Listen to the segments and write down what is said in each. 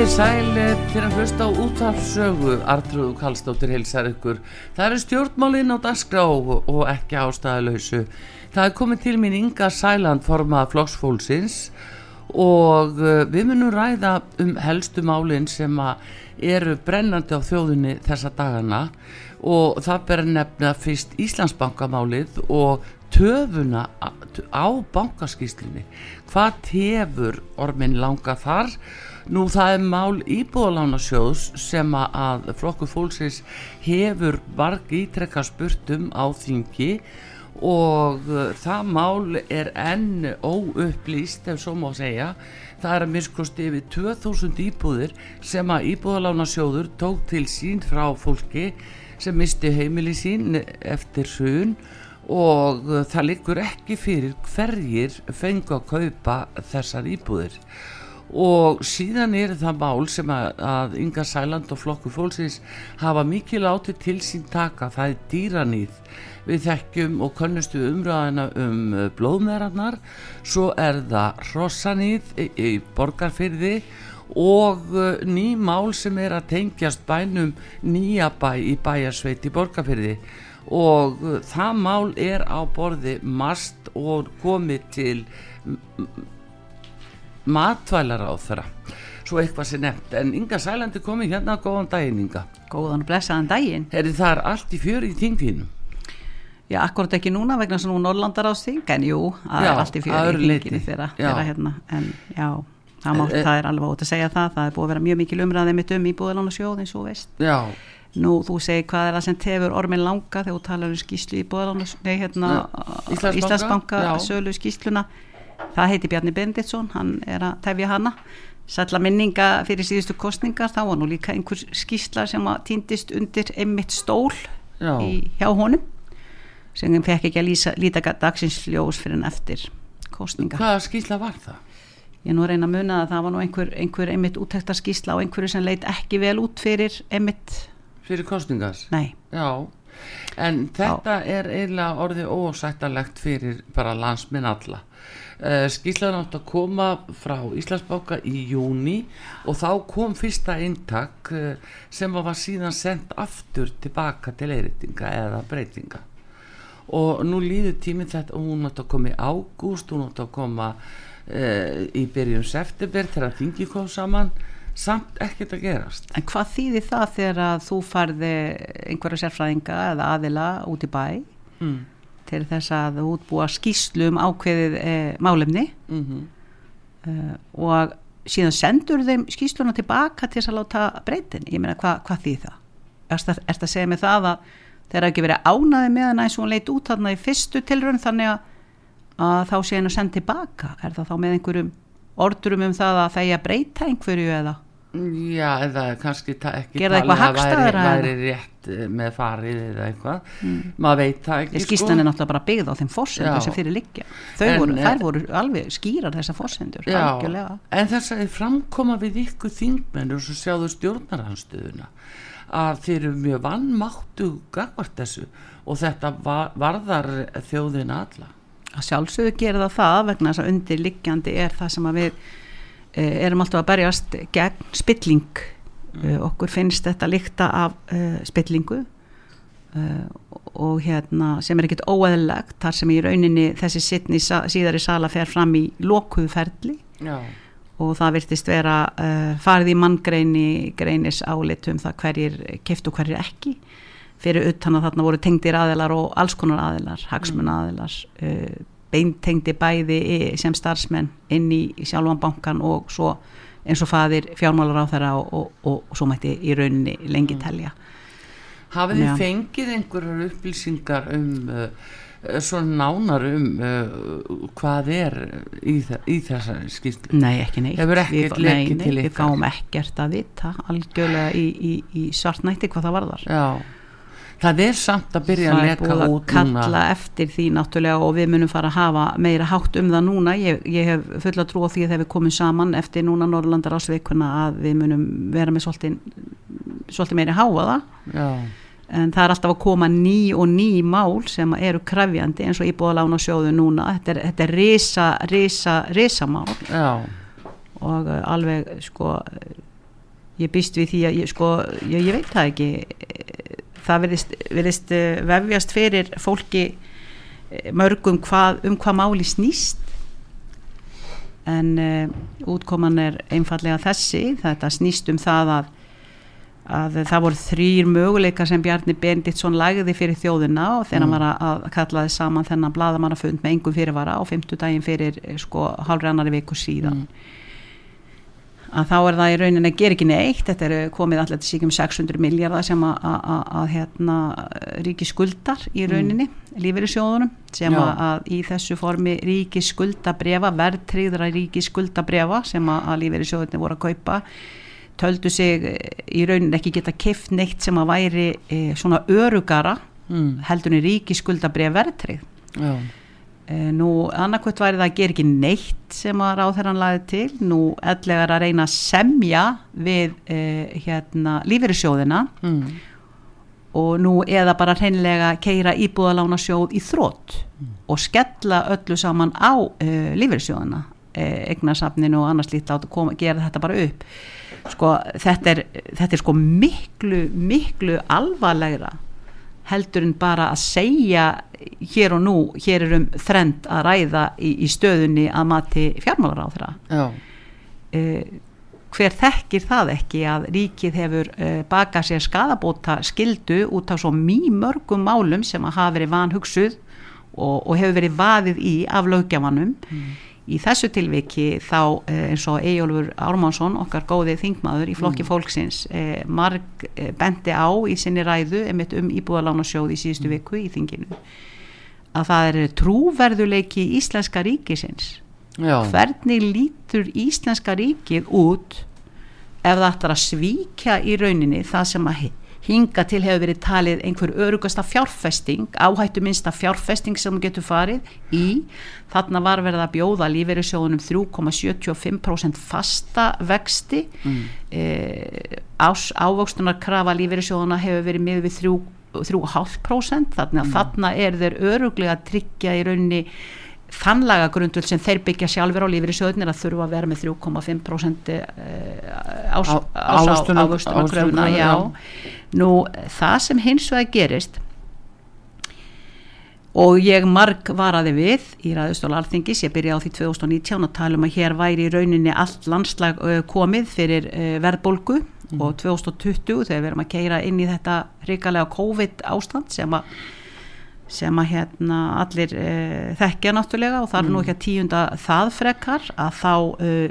Komið þið sæl til að hlusta á útvarpsögu Artrúðu Kallstóttir hilsar ykkur. Það eru stjórnmálinn á dagskrá og ekki ástæðalöysu Það er komið til mín Inga Sæland formað flokksfólksins. Og uh, við munum ræða um helstu málinn sem eru brennandi á þjóðunni þessa dagana. Og það ber að nefna fyrst Íslandsbankamálið og töfuna á bankaskýslinni hvað tefur ormin langa þar Nú það er mál íbúðalánasjóðs sem að flokku fólksins hefur varg ítrekka spurtum á þingi og uh, það mál er enn óupplýst ef svo má segja. Það er að miskosti yfir 2000 íbúðir sem að íbúðalánasjóður tók til sín frá fólki sem misti heimili sín eftir sun og uh, það likur ekki fyrir hverjir fengu að kaupa þessar íbúðir og síðan er það mál sem að, að Inga Sæland og flokku fólksins hafa mikil átti til sín taka. Það er dýranýð við þekkjum og konnustu umræðina um uh, blóðmeðrannar svo er það hrossanýð í, í borgarfyrði og uh, ný mál sem er að tengjast bænum nýja bæ í bæjarsveit í borgarfyrði og uh, það mál er á borði mast og komið til matvælar á þeirra svo eitthvað sé nefnt, en Inga Sælandi komi hérna. Góðan daginn Inga. Góðan og blessaðan daginn. Er það allt í fjöri í þinginu? Já, akkurat ekki núna vegna sem nú Norrlandar ásting, en jú það já, er allt í fjöri í þinginu þeirra, þeirra hérna, en já, það, má, e, það er alveg ótt að segja það, það er búið að vera mjög mikil umræðið mitt um í búðalána sjóð eins og veist. Já. Nú, þú segir hvað er það sem tefur ormin langa þegar þú talar um skýslu í búðalána nei, hérna, Íslandsbanka? Sölu skýsluna það heiti Bjarni Benditsson, hann er að tefja hana sætla minninga fyrir síðustu kostningar, þá var nú líka einhver skísla sem að týndist undir einmitt stól í, hjá honum sem hann fekk ekki að lýsa, líta dagsins ljós fyrir en eftir kostninga. Hvaða skísla var það? Ég nú reyna að muna að það var nú einhver, einhver einmitt úttekta skísla og einhverju sem leit ekki vel út fyrir einmitt Fyrir kostningas? Nei. Já, en þetta Já. er eiginlega orðið ósættalegt fyrir bara landsminn alla. Uh, skýrslaðan átt að koma frá Íslandsbáka í júni og þá kom fyrsta eintak uh, sem var síðan sendt aftur tilbaka til eiritinga eða breytinga. Og nú líður tíminn þetta og hún átt að koma í ágúst hún átt að koma uh, í byrjun september þegar þingi kom saman samt ekkert að gerast. En hvað þýðir það þegar þú farði einhverja sérfræðinga eða aðila út í bæ mm. til þess að útbúa skýslu um ákveðið e, málefni? Mm -hmm. e, og síðan sendur þeim skýsluna tilbaka til þess að láta breytin? Ég meina hvað hva því það? Er þetta að segja mig það að þeir hafa ekki verið ánaði með hana eins og hún leit út þarna í fyrstu tilrönd þannig að, að þá sé henn að senda tilbaka? Er það þá með einhverjum ordurum um það að þeir að breyta einhverju eða? Já, eða kannski ekki talið að væri, væri rétt eh, með farið eða eitthvað. Mm. maður veit það ekki Skíslan sko. er náttúrulega bara byggð á þeim fórsendur sem fyrir liggja. Voru, þær eh, voru alveg skýrar þessar fórsendur En þess að framkoma við ykkur þingmenn og svo sjáðu stjórnarhansstuðuna að þeir eru mjög vannmáttu gagvart þessu og þetta var, varðar þjóðina alla Að sjálfsögðu gera það það vegna þess að undirliggjandi er það sem við Eh, erum alltaf að berjast gegn spilling. Mm. okkur finnst þetta líkta af uh, spillingu uh, og hérna sem er ekkit óeðlegt þar sem í rauninni þessi sittni síðar í sala fer fram í lokuðferðli og það virtist vera uh, farið í manngreini greinis álitum það hverjir keft og hverjir ekki fyrir utan að þarna voru tengdir aðilar og alls konar aðilar, hagsmun aðilar uh, beintengdi bæði sem starfsmenn inn í sjálfan bankan og svo eins og faðir fjármálar á þeirra og, og, og, og svo mætti í rauninni lengi telja. Hafið þið fengið einhverjar upplýsingar um uh, uh, svona nánar um uh, hvað er í, í þessari skýrslu? Nei, ekki neitt. Hefur ekkert Við- lekið til nei, Við fáum ekkert að vita algjörlega í, í, í svartnætti hvað það varðar. Já, það er samt að byrja að leka út kalla núna. eftir því náttúrulega og við munum fara að hafa meira hátt um það núna. Ég, ég hef fulla trú á því að þegar við komum saman eftir núna Norrlandar ásveikuna að við munum vera með svolítið, meiri háaða Já, en það er alltaf að koma ný og ný mál sem eru krefjandi eins og íbúðalána sjóðu núna. Þetta er, þetta er risa, risa, risa mál já, og uh, alveg sko ég býst við því að ég, sko, ég, ég veit það ekki það verðist, verðist uh, vefjast fyrir fólki eh, mörgum hvað, um hvað máli snýst. En uh, útkoman er einfallega þessi þetta snýst um það að að það voru þrýr möguleika sem Bjarni Benditsson lagði fyrir þjóðina og þegar hann var að- að kallaði saman þennan bladamannafund með engum fyrirvara á 50 daginn fyrir eh, sko hálfri annari viku síðan að þá er það í rauninni að gera ekki neitt. Þetta er komið allir til síkjum 600 miljardar sem að, hérna, ríki skuldar í rauninni mm. lífeyrissjóðunum sem að, í þessu formi ríki skuldabrefa verðtryggðra ríki skuldabrefa sem að, lífeyrissjóðunni voru að kaupa töldu sig í rauninni ekki geta kift neitt sem að væri e, svona örugara mm, heldunni ríki skuldabref verðtryggð. Já, Nú annarkvæmt væri það að gera ekki neitt sem að ráðherran laði til, nú ellegar að reyna að semja við eh, hérna lífeyrissjóðina. Mm, og nú eða bara hreinlega keira íbúðalána sjóð í þrótt og skella öllu saman á eh, lífeyrissjóðina, eh, eignasafninu og annars lítið átt að koma, gera þetta bara upp. Sko þetta er, þetta er sko miklu, miklu alvarlegra heldur en bara að segja hér og nú, hér er um þrend að ræða í, í stöðunni að mati fjármálar á þeirra uh, hver þekkir það ekki að ríkið hefur uh, bakað sér skadabóta skildu út af svo mjög mörgum málum sem að hafa verið vanhugsuð og, og hefur verið vaðið í af lögjafanum í þessu tilviki þá uh, eins og Eyjólfur Ármánsson okkar góði þingmaður í flokki fólksins uh, marg uh, bendi á í sinni ræðu emitt um íbúðalánasjóð í síðustu viku í þinginu að það er trúverðuleiki íslenska ríkisins. Já, hvernig lítur íslenska ríkið út ef það ætlar að svíkja í rauninni það sem að hi- hinga til hefur verið talið einhver örugasta fjárfesting áhættu minnsta fjárfesting sem getur farið í. Þarna var verið að bjóða lífeyrissjóðunum 3,75% fasta vexti. Mm. ás, ávöxtunar krafa lífeyrissjóðuna hefur verið miður við 3 3,5% þannig að þarna er þeir öruglega að tryggja í rauninni þannlaga grundul sem þeir byggja sjálfur á lífri sjóðnir að þurfa að vera með 3,5% ás, Á- ás, ávöxtunar- ávöxtunar kröfuna ávöxtunarkröfuna, já. nú það sem hins vegar gerist og ég marg varaði við í ræðustól alþingis, ég byrja á því 2019 að tala um að hér væri í rauninni allt landslag komið fyrir verðbólgu og 2020 þegar við erum að keira inn í þetta hrikalega COVID ástand sem að sem að hérna allir uh, þekkja náttúrulega og það er nú ekki að tíunda það frekar að þá uh,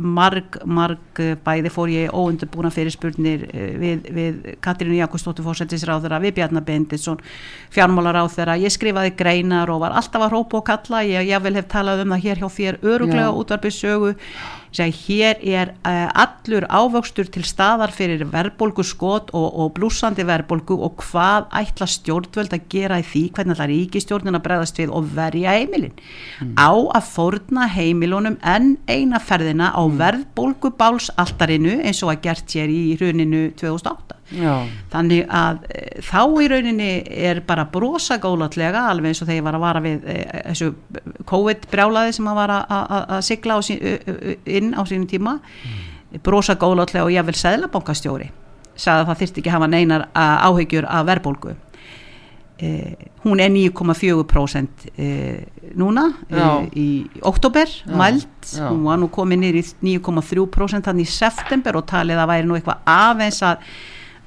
marg, marg uh, bæði fór ég óundurbúna fyrirspurnir við, við Katrínu Jakobsdóttur fórsættisráðara, við Bjarnar Benditsson fjármálaráðara, ég skrifaði greinar og var alltaf að rópa og kalla. Ég, ég vel hef talað um það hér hjá þér öruglega Já. útvarpið sögu Seg, hér er uh, allur ávöxtur til staðar fyrir verðbólgu skot og, og blúsandi verðbólgu og hvað ætla stjórnvöld að gera í því? Hvernig ætla ríkistjórnin að bregðast við og verja heimilin? Á að fórna heimilunum en eina ferðina á verðbólgu bálsaltarinu eins og að gert hér í hruninu 2008 já, þannig að e, þá í rauninni er bara brosa góðlatlega alveg eins og þegar ég var að vara við e, þessu COVID brjálaði sem að var að- sigla á sín, inn á sínum tíma. Brosa góðlatlega og ég vil seðlabankastjóri sagði að það þyrfti ekki að hafa neinar a, áhyggjur af verðbólgu. E, hún er 9,4% e, núna e, Já. í oktober mælt, já. hún var nú komið niður í 9,3% þannig í september og talið að væri nú eitthvað aðeins að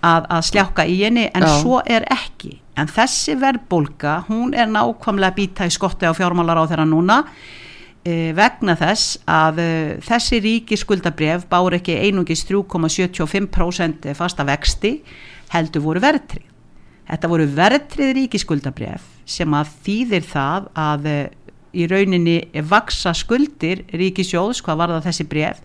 að, að sljáka í henni en Já. svo er ekki. En þessi verðbólga hún er nákvæmlega býta í skotti á fjármálar á þeirra núna e, vegna þess að e, þessi ríki skuldabref bár ekki einungis 3,75% fasta vexti heldur voru verðtrið þetta voru verðtrið ríki skuldabref sem að þýðir það að e, í rauninni vaksa skuldir ríkisjóðs hvað var það þessi bref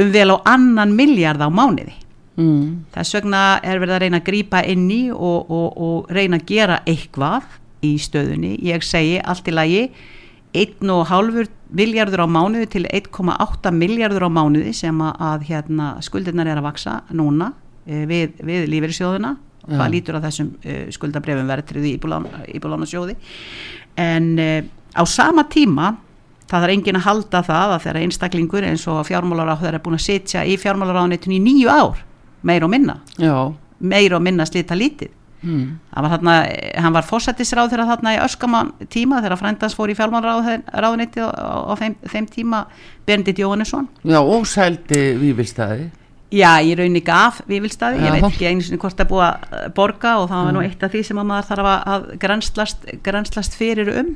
um vel á annan miljard á mánuði mm. Þess vegna er verið að reyna að grípa inn í og, og, og reyna að gera eitthvað í stöðunni. Ég segi allt í lagi 1,5 miljardur á mánuði til 1,8 miljardur á mánuði sem að, hérna, skuldirnar er að vaksa núna eh, við, við lífeyrissjóðuna. Já. Hvað lítur að þessum uh, skuldabrefum verðtriði íbúlánasjóði. En uh, á sama tíma það er engin að halda það að þeirra einstaklingur eins og fjármálaráð þeirra er búin að sitja í fjármálaráðunitun í nýju ár meir og minna, Já, meir og minna slita lítið. Mm. var, þarna, hann var fósættisráð þeirra þarna í öskaman tíma þegar frændans fór í fjármálaráðuniti á, á þeim, þeim tíma Bendit Jóhannesson. Já og sældi Vívilstæði Já, ég raun ekki af viðvilstaði, ég veit ekki einu sinni hvort að eh, borga og það var nú eitt af því sem að maður þarf að- grenslast, grenslast fyrir um.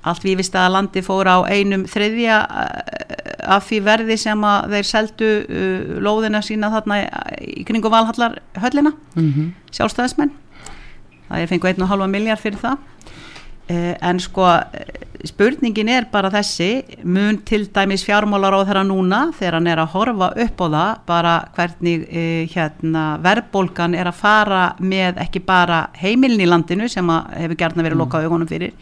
Allt viðvilstaða landi fór á einum þriðja eh, af því verði sem að þeir seldu uh, lóðina sína þarna í kringum valhallar höllina, mm -hmm. sjálfstæðismenn. Það er fengu einn og halva miljard fyrir það. Uh, en sko eh, spurningin er bara þessi mun til dæmis fjármálar á þeirra núna þegar hann er að horfa upp á það bara hvernig hérna, verðbólgan er að fara með ekki bara heimilin í landinu sem að hefur gerðna verið lokað augunum fyrir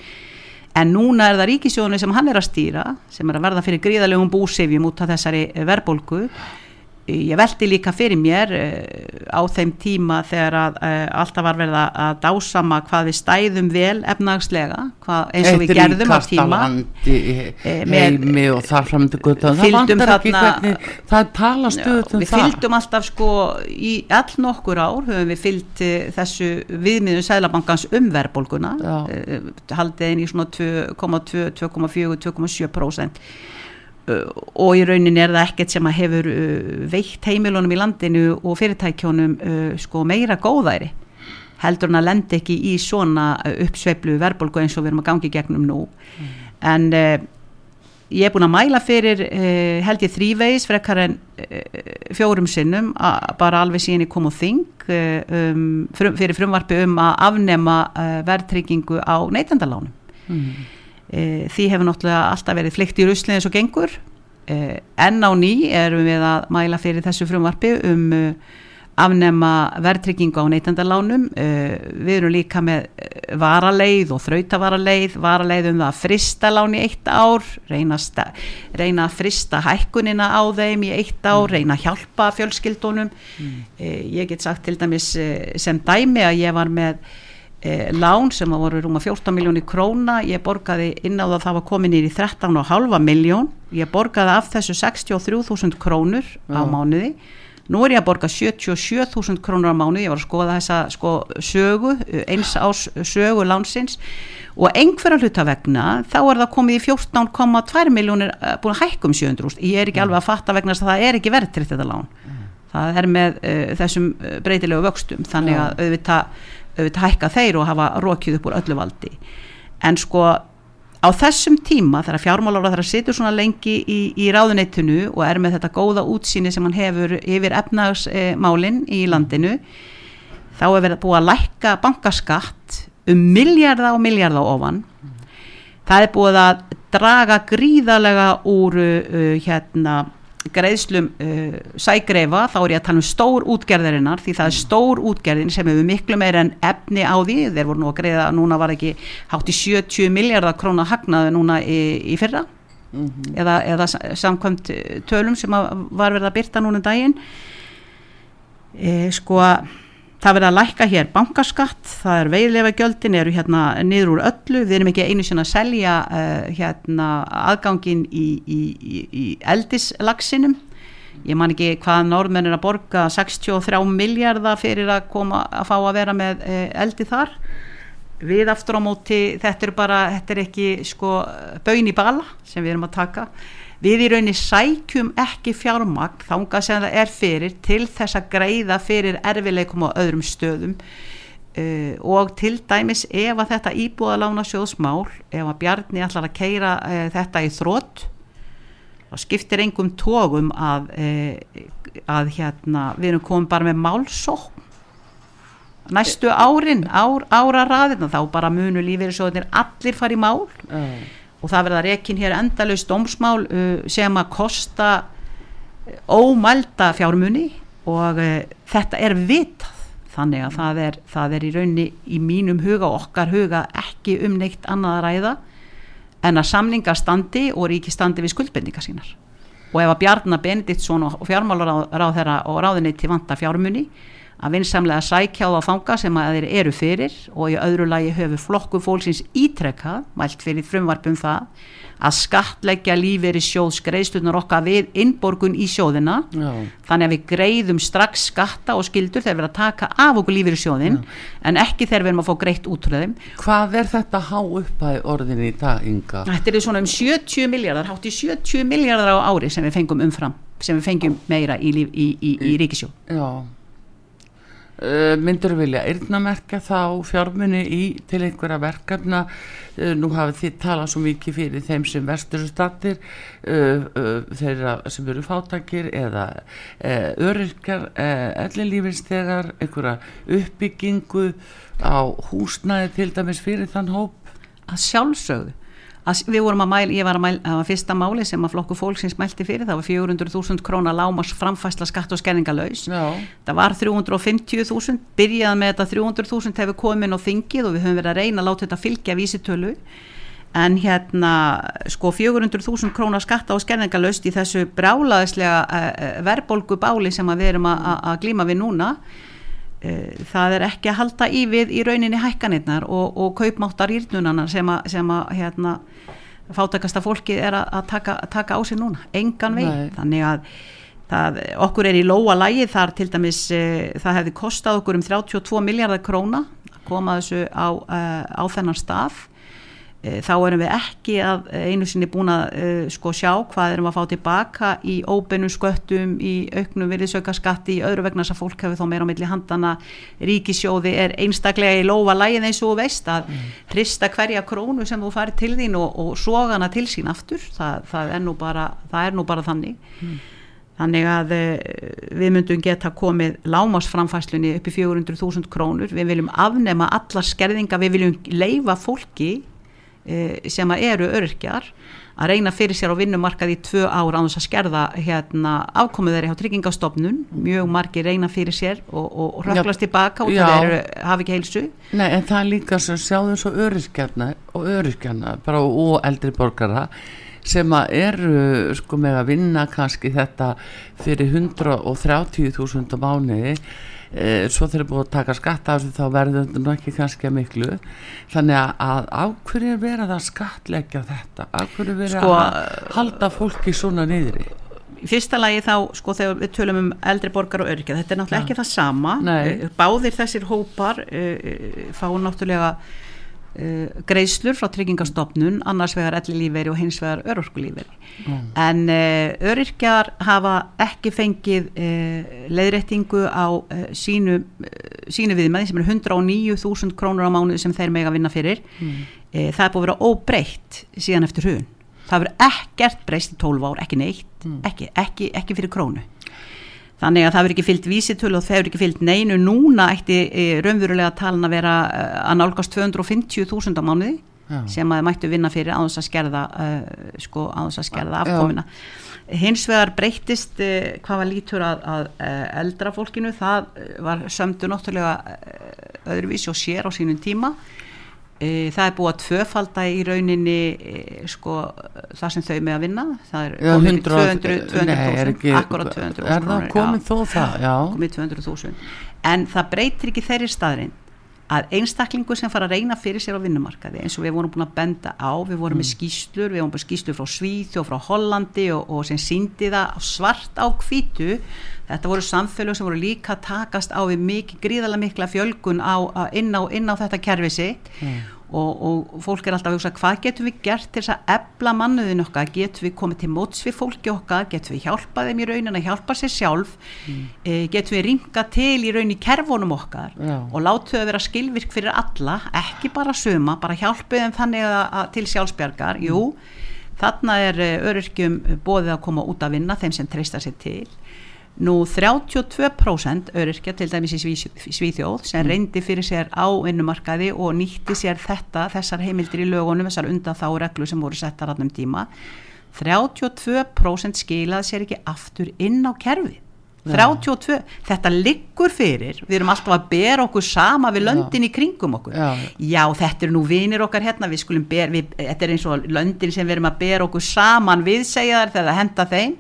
en núna er það ríkisjónu sem hann er að stýra sem er að verða fyrir gríðalegum búsifjum út af þessari verðbólgu ég velti líka fyrir mér uh, á þeim tíma þegar að uh, alltaf var verið að- að dásama hvað við stæðum vel efnagslega hvað, eins og við gerðum á tíma. landi Eh, heimi og þar framöndu guttan það vantar ekki hvernig það tala stöðut um við það. fylgdum alltaf sko í all nokkur ár höfum við fylgt eh, þessu viðmiðun Sælabankans um verðbólguna haldið inn í svona 2,2, 2,4, 2,7% uh, og í rauninni er það ekkert sem að hefur uh, veitt heimilunum í landinu og fyrirtækjónum uh, sko meira góðæri heldur hann að lenda ekki í svona uh, uppsveiflu verðbólgu eins og við erum að gangi gegnum nú. En uh, ég er búin að mæla fyrir uh, held ég þrívegis frekar en uh, fjórum sinnum bara alveg síðan ég kom á þing uh, um, frum, fyrir frumvarpi um að afnema uh, verðtryggingu á neytendalánum. Mm. Uh, því hefur náttúrulega alltaf verið flykt í rusli eins og gengur. Uh, enn á ný erum við að mæla fyrir þessu frumvarpi um uh, afnema verðtryggingu á neytendalánum. Við erum líka með varaleið og þrautavaraleið varaleið um það að frista lán í eitt ár reyna, reyna að frista hækkunina á þeim í eitt ár reyna að hjálpa fjölskyldunum. Uh, ég get sagt til dæmis sem dæmi að ég var með eh, lán sem að voru rúma 14 miljónir króna, ég borgaði inn á það það var komin í 13,5 miljón ég borgaði af þessu 63.000 krónur á Já. mánuði. Nú er ég að borga 77.000 krónur á mánuði, ég var að skoða þessa sko, sögu, eh, eins ás sögu lánsins. Og einhverja hluta vegna þá er það komið í 14,2 miljónir uh, búin að hækkum 700.000 ég er ekki alveg að fatta vegna þess að það er ekki verðtritt þetta lán. Það er með uh, þessum uh, breytilegu vöxtum. Þannig að auðvitað, auðvitað hækka þeir og hafa rokið upp úr öllu valdi. En sko á þessum tíma þegar fjármálar þeirra situr svona lengi í, í ráðunettinu og er með þetta góða útsýni sem hann hefur yfir efnagsmálin í landinu þá er verið búið að lækka bankaskatt um miljarda og miljarda ofan. Það er búið að draga gríðarlega úr uh, hérna greiðslum uh, sægreifa, þá er ég að tala um stór útgerðarinnar því það er stór útgerðin sem hefur miklu meir en efni á því. Þeir voru nú að greiða, núna var ekki hátt í 70 miljardar króna hagnaði núna í, í fyrra. Eða, eða sa- samkvæmt eh, tölum sem að var verið að byrta núna um daginn. E, sko það verið að lækka hér bankaskatt það er veiðlefa gjöldin eru hérna niður úr öllu, við erum ekki einu sinna að selja uh, hérna aðgangin í, í, í, í eldislagsinum ég man ekki hvað norðmenn er að borga 63 miljardar fyrir að koma að fá að vera með uh, eldi þar. Við aftur á móti þetta er bara, þetta er ekki sko bön í bala sem við erum að taka við í rauninni sækjum ekki fjármagn þánga sem það er fyrir til þess að greiða fyrir erfileikum á öðrum stöðum. Uh, og til dæmis ef að þetta íbúðalána sjóðsmál ef að Bjarni ætlar að keira uh, þetta í þrótt þá skiptir engum tógum að, uh, að hérna, við erum komið bara með málsókn. Næstu árin, ár, ára raðina þá bara munu lífeyrisjóðinir allir fari í mál. Og það verða rekin hér endalaust dómsmál uh, sem að kosta uh, ómælda fjármuni og uh, þetta er vitað. Þannig að það er, það er í raunni í mínum huga og okkar huga ekki um neitt annað að ræða en að samningar standi og ríki standi við skuldbendingar sínar. Og ef að Bjarnar Benediktsson og fjármálaráð þeirra og ráðinni vanta fjármuni að vinsamlega sækja á það þanga sem að þeir eru fyrir og í öðru lagi höfu flokku fólksins ítrekka mælt fyrir frumvarpum það að skattleggja lífeyri sjóðs greiðslunar okkar við innborgun í sjóðina Já. þannig að við greiðum strax skatta og skildur þegar við erum að taka af okkur lífeyri sjóðin en ekki þegar við erum að fá greitt út úr þeim Hvað er þetta há uppæði orðin í dag, Inga? Þetta er svona um 70 miljardar hátt í 70 miljardar á ári sem við fengum umfram sem við fengjum meira í, í, í, í ríkisjó Já. Myndur vilja eyrnamerkja þá fjármunni í til einhverja verkefna? Uh, nú hafið þið talað svo mikið fyrir þeim sem vestur stattir uh, uh, þeirra sem eru fátakir eða öryrkjar ellilífinstegar einhverja uppbyggingu á húsnæði til dæmis fyrir þann hóp? Að sjálfsögðu að við vorum að mæla, ég var að mæla það var fyrsta máli sem að flokku fólksins mælti fyrir það var 400.000 krónar lámas framfæsla skatt og skerningalöys Já. það var 350.000 byrjaði með þetta 300.000 hefur komin á þingið og við höfum verið að reyna að láta þetta fylgja vísitölu en hérna sko 400.000 krónar skatta og skerningalöst í þessu brálaðislega uh, verbolgu báli sem að við erum að, glíma við núna það er ekki að halda í við í rauninni hækkanirnar og, og kaupmáttar írnunana sem að, sem að hérna, fátakasta fólki er að, að taka, taka á sig núna, engan veginn. Þannig að það, okkur er í lóa lægi þar til dæmis uh, það hefði kostað okkur um 32 miljardar króna að koma þessu á, uh, á þennan stað. Eh, þá erum við ekki að eh, einu sinni búin að uh, sko sjá hvað erum að fá tilbaka í óbennum sköttum, í auknum virðisauka skatti, í öðru vegna þess að fólk hefur þá meira á milli handana, ríkisjóði er einstaklega í lofa lægin eins og veist að hrista hverja krónu sem þú farir til þín og, og soga hana til sín aftur, það, það, er, nú bara, það er nú bara þannig. Þannig að uh, við myndum geta komið lámasframfæslunni upp í 400.000 krónur, við viljum afnema allar skerðinga, við viljum leifa fólki eh, sem að eru örkjar að reyna fyrir sér á vinnumarkaði í tvö ár án þess að skerða hérna, afkomið þeirri á tryggingastofnun. Mjög margir reyna fyrir sér og, og, röklast tilbaka og það eru, hafi ekki heilsu. Nei, en það er líka sem sjáðum svo öryrkjarna og öryrkjarna bara og eldri borgara sem að eru sko með að vinna kannski þetta fyrir 130.000 á mánuði. e, svo þeir eru búið að taka skatta af þessu þá verður þetta nú ekki kannski að miklu. Þannig að, að af hverju er verið að skattleggja þetta? Af hverju er verið Sko, að halda fólki svona niðri? Í fyrsta lagi þá, sko, þegar við tölum um eldri borgar og örkja, þetta er náttúrulega ekki það sama. Nei. Eh, báðir þessir hópar uh, fá náttúrulega uh, greiðslur frá tryggingastofnun annars vegar elli lífeyri og hins vegar örorkulífeyri Mm. en uh, öryrkjar hafa ekki fengið uh, leiðréttingu á uh, sínu, sínu viðmæði sem er 109.000 krónur á mánuði sem þeir mega vinna fyrir Mm. það er búið að vera óbreytt síðan eftir hrun það verður ekkert breyst í 12 ár, ekki neitt Mm. ekki, ekki, ekki fyrir krónu þannig að það verður ekki fyllt vísitölu og það verður ekki fyllt neinu núna ætti e, raunverulega talan að vera eh, að nálgast 250.000 á mánuði Já. sem að mættu vinna fyrir á þess að skerða uh, sko á þess að skerða Já. afkomina hins vegar breyttist uh, hvað var lítur að, að uh, eldra fólkinu það var sömdu náttúrulega öðruvísi og sér á sínum tíma það er búið að tvöfalda í rauninni uh, sko það sem þau með að vinna. Það er Já, komið 100 200 200.000 Nei, er ekki- akkurat 200.000 er það krónur, komið já. þó það, já. Komið 200.000 en það breytir ekki þeirri staðrin að einstaklingur sem fara að reyna fyrir sér á vinnumarkaði eins og við vorum búin að benda á við vorum með skýslur, við vorum með skýslur frá Svíð og frá Hollandi og, og sem síndi það svart á hvítu. Þetta voru samfélög sem voru líka takast á við mikið gríðarlega mikla fjölgun á, á, inn, á, inn á þetta kerfi sitt og, og fólk er alltaf að hugsa hvað getum við gert til þess að ebla mannuðin okkar, getum við komið til móts við fólki okkar, getum við hjálpað þeim í raunin að hjálpa sér sjálf mm. e, getum við ringa til í raunin í kervonum okkar Já. og látu þau að vera skilvirk fyrir alla, ekki bara suma, bara hjálpuð þeim þannig að, að til sjálfsbjargar, mm. jú þarna er eh, öryrkjum bóðið að koma út að vinna þeim sem treysta sér til Nú 32% öryrkja til dæmis í Svíþjóð sem mm. reyndi fyrir sér á innumarkaði og nýtti sér þetta, þessar heimildir í lögunum, þessar undan þá reglu sem voru settar allum tíma. 32% skilaði sér ekki aftur inn á kerfi. 32, ja. þetta liggur fyrir, við erum alltaf að bera okkur sama við löndin ja. í kringum okkur. Ja. Já, þetta er nú vinir okkar hérna, við skulum bera, við, þetta er eins og löndin sem við erum að bera okkur saman við segja þar þegar það henda þeim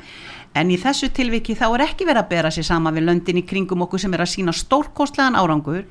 en í þessu tilviki þá er ekki verið að bera sér sama við löndin í kringum okkur sem er að sína stórkostlegan árangur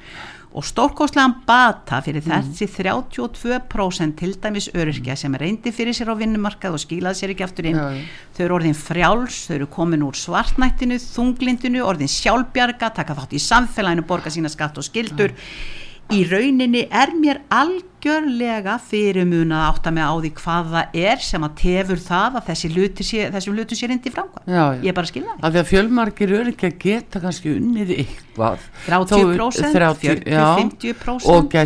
og stórkostlegan bata fyrir mm. þessi 32% til dæmis öryrkja sem reyndi fyrir sér á vinnumarkað og skilaði sér ekki aftur inn ja. þau eru orðin frjáls, þau eru komin úr svartnættinu, þunglindinu, orðin sjálfbjarga taka þátt í samfélaginu, borga sína skatt og skildur ja í rauninni er mér algjörlega fyrirmuna að með á því hvað það er sem að tefur það að þessi luti sé, þessum luti sér indi framkvæm ég er bara að skilja það af því að fjölmargir eru ekki að geta kannski unnið eitthvað. 30%, 40-50% og,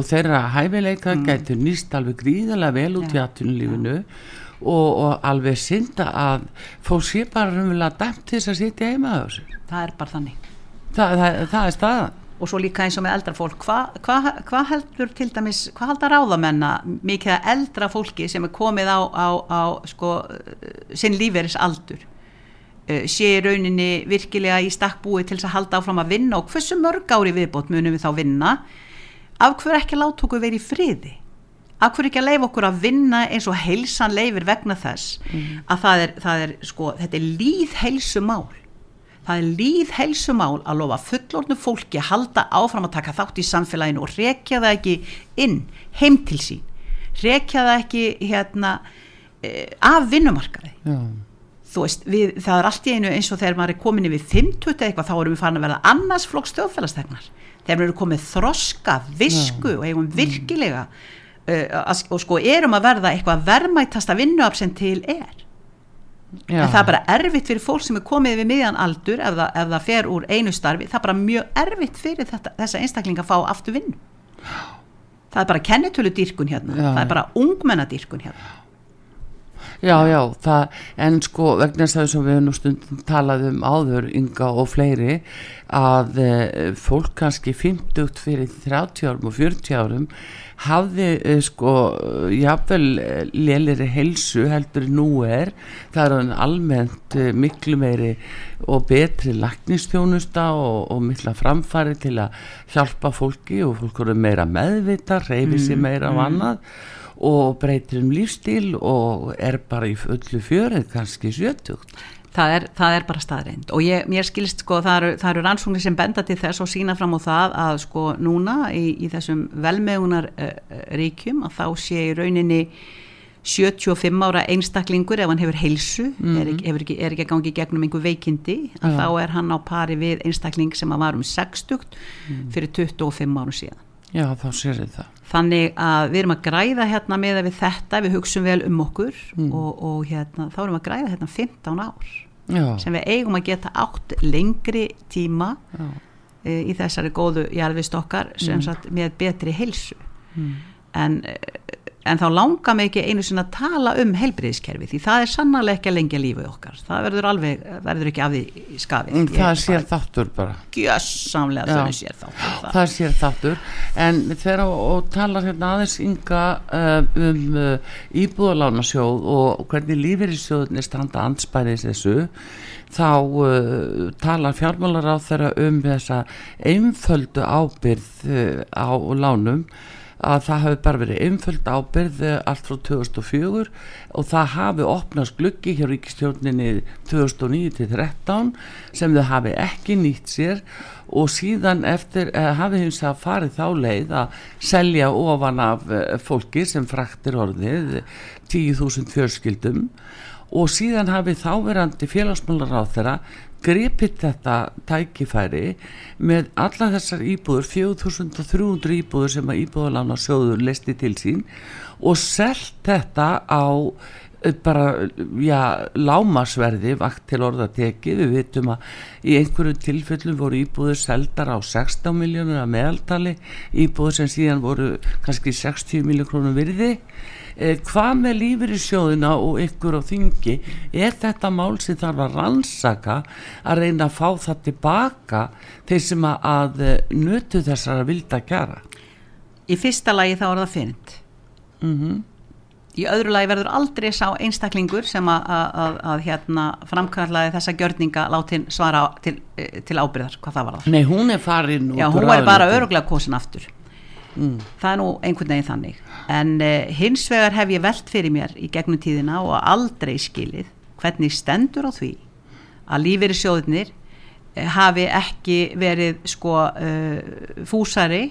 og þeirra hæfileika mm. getur nýst alveg gríðarlega vel út í aðtunulífinu og, og alveg synda að fólk sé bara raunverulega dæmt til þess að sitja heima á þessu. Það er bara þannig. Það, það, það er staðan og svo líka eins og með eldra fólk hvað hva, hva heldur til dæmis, hvað haldar áðamenna mikið að eldra fólki sem er komið á, á, á sko, sinn líferis aldur uh, sé rauninni virkilega í stakkbúi til þess að halda áfram að vinna? Og hversu mörg ári viðbót munum við þá vinna? Af hver ekki láta okkur verið í friði? Af hver ekki að leifa okkur að vinna eins og heilsan leifir vegna þess mm. að það er, það er sko, þetta er líð heilsumál það er líð helsumál að lofa fullornu fólki að halda áfram að taka þátt í samfélaginu og rekja það ekki inn heim til sín rekja það ekki hérna eh, af vinnumarkaði Já. þú veist, við, það er allt í einu eins og þegar maður er komin yfir 50 eitthvað þá erum við farin að verða annars flokks þjóðfélagstegnar þegar við erum komið þroska, visku Já. og eigum virkilega uh, og sko erum að verða eitthvað vermættasta vinnuafsend til er Já. en það er bara erfitt fyrir fólk sem er komið við miðjan aldur ef það, ef það fer úr einu starfi. Það er bara mjög erfitt fyrir þetta, þessa einstaklinga að fá aftur vinn það er bara kennetölu dýrkun hérna. Já. það er bara ungmennadýrkun hérna Já, já, það, en sko vegna þess að þess að við nú stundum talaðum áður ynga og fleiri að e, fólk kannski 50 fyrir 30 árum og 40 árum hafði e, sko jáfnvel lélir helsu heldur nú er. Það er almennt e, miklu meiri og betri laknistjónusta og, og mikla framfari til að hjálpa fólki og fólk eru meira meðvita, reyfi sér mm, meira mm, af annað og breytir um lífstíl og er bara í fullu fjörið kannski sjötugt Það er, það er bara staðreind og ég, mér skilst sko það eru, eru rannsóknir sem benda til þess og sína fram á það að sko núna í, í þessum velmegunar uh, ríkjum að þá sé í rauninni 75 ára einstaklingur ef hann hefur heilsu, mm -hmm. er, mhm. ekki, er ekki að gangi gegnum einhver veikindi að ja. þá er hann á pari við einstakling sem að var um 60 mm. fyrir 25 árum síðan Já, þá sér það. Þannig að við erum að græða hérna með við þetta, við hugsun vel um okkur mm. og, og hérna, þá erum við að græða hérna 15 ár Já. sem við eigum að geta átt lengri tíma e, í þessari góðu jarfistokkar sem mm. sagt með betri heilsu. Mm. En en þá langar mig ekki einu sinna að tala um helbriðiskerfi því það er sannarlega ekki að lengja lífið okkar. Það verður alveg, verður ekki af því skafið mm, það sér þáttur bara. Gjössamlega það sér þáttur það. það sér þáttur. En þegar og talar hérna aðeins ynga uh, um uh, íbúðalánasjóð og hvernig lífið í sjóðunni standa anspærið þessu þá uh, talar fjármálar á þeirra um þessa einföldu ábyrð á lánum að það hafi bara verið einföld ábyrð allt frá 2004 og það hafi opnast gluggi hjá ríkistjórninni 2009-13 sem þau hafi ekki nýtt sér og síðan eftir eh, hafi hins að farið þá leið að selja ofan af eh, fólki sem fraktir orðið 10.000 fjörskildum og síðan hafi þáverandi félagsmálar á þeirra grepið þetta tækifæri með alla þessar íbúður 4300 íbúður sem að íbúðalána sjóður listi til sín og selt þetta á eh, bara, já, lámasverði vakt til orðatekið, við vitum að í einhverju tilfellum voru íbúður seldar á 16 miljónur að meðaltali, íbúður sem síðan voru kannski 60 miljón krónum virði hvað með lífur í sjóðuna og ykkur á þingi? Er þetta mál sem þarf að rannsaka að reyna að fá það tilbaka þeir sem að, eh, nötu þessar að vilda gera í fyrsta lagi þá er það fyrnd mm -hmm. í öðru lagi verður aldrei sá einstaklingur sem að, að, að hérna, framkallaði þessa gjörninga látin svara til, eh, til ábyrðar hvað það var það Nei, hún er farin Já, hún er bara öruglega kosin aftur mm. það er nú einhvern veginn þannig. En uh, hins vegar hef ég velt fyrir mér í gegnum tíðina og aldrei skilið hvernig stendur á því að lífeyri sjóðinir uh, hafi ekki verið sko uh, fúsari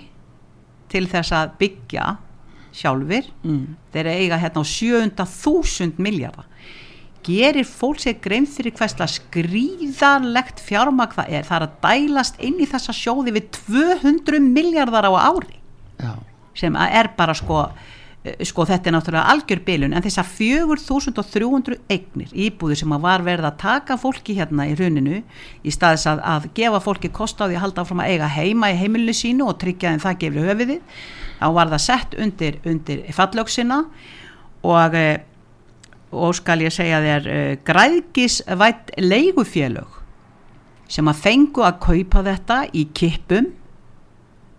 til þess að byggja sjálfur mm. þeir eiga hérna á 700.000 miljardar gerir fólk sér grein fyrir hversla skrýðarlegt fjármag það er? Það er að dælast inn í þessa sjóði við 200 miljardar á ári Já. sem er bara sko eh, sko þetta er náttúrulega algjör bilun en þess að 4300 eignir íbúður sem að var verið að taka fólki hérna í runinu í staðis að, að gefa fólki kost á því að halda áfram að eiga heima í heimilinu sínu og tryggja þeim það gefli höfiði þá var það sett undir, undir fallöksina og eh, og skal ég segja þér uh, græðgisvætt leigufélög sem að fengu að kaupa þetta í kippum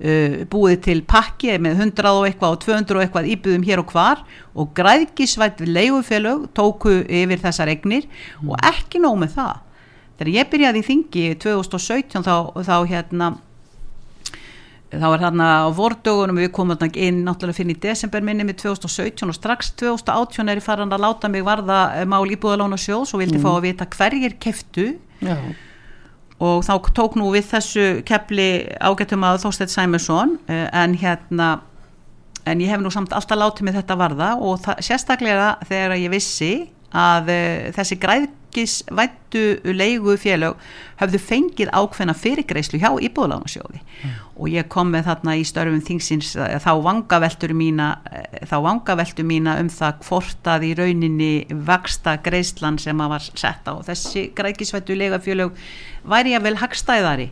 Uh, búið til pakki með 100 og eitthvað og 200 og eitthvað íbúðum hér og hvar og græðgisvætt leigufélög tóku yfir þessar egnir mm. og ekki nóg með það þegar ég byrjaði í þingi 2017 þá, þá hérna þá er þarna á vordugunum við komum inn náttúrulega fyrir í desember minni með 2017 og strax 2018 er ég farin að láta mig varða mál íbúðalóna sjós og vildi mm. fá að vita hverjir keftu já og þá tók nú við þessu kepli ágættum að Þorstedt Sæmursson eh, en hérna en ég hef nú samt alltaf látið með þetta varða og það, sérstaklega þegar ég vissi að uh, þessi græðkisvættu leigu félög hafðu fengið ákveðna fyrirgreislu hjá íbúðlánarsjóði mm. og ég kom með þarna í störfum þingsins eh, þá vangaveltur mína þá vangaveltur mína um það hvort að í rauninni vaksta greislan sem að var sett á þessi græðkisvættu leigu félög væri ég vel hagstæðari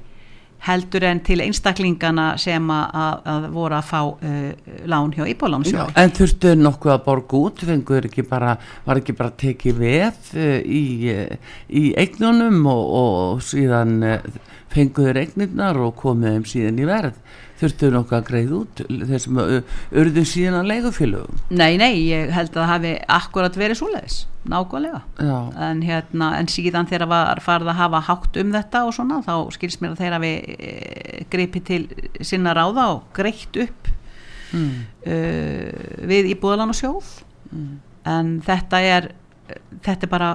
heldur en til einstaklingana sem að, að voru að fá uh, lán hjá Íbólámsjóði. En þurftu nokkuð að borga út, fengur ekki bara, var ekki bara tekið veð uh, í, uh, í eignunum og, og síðan uh, fenguður eignirnar og komið þeim síðan í verð þurftu nokkuð að greið út þessum örðu síðan að leigufélögum? Nei, nei, ég held að það hafi akkurat verið svoleiðis, nákvæmlega. En, hérna, en síðan þegar var farið að hafa hátt um þetta og svona þá skils mér að þeirra við e, greipi til sinna ráða og greitt upp mm. uh, við íbúðalan og sjóð. Mm. en þetta er þetta er bara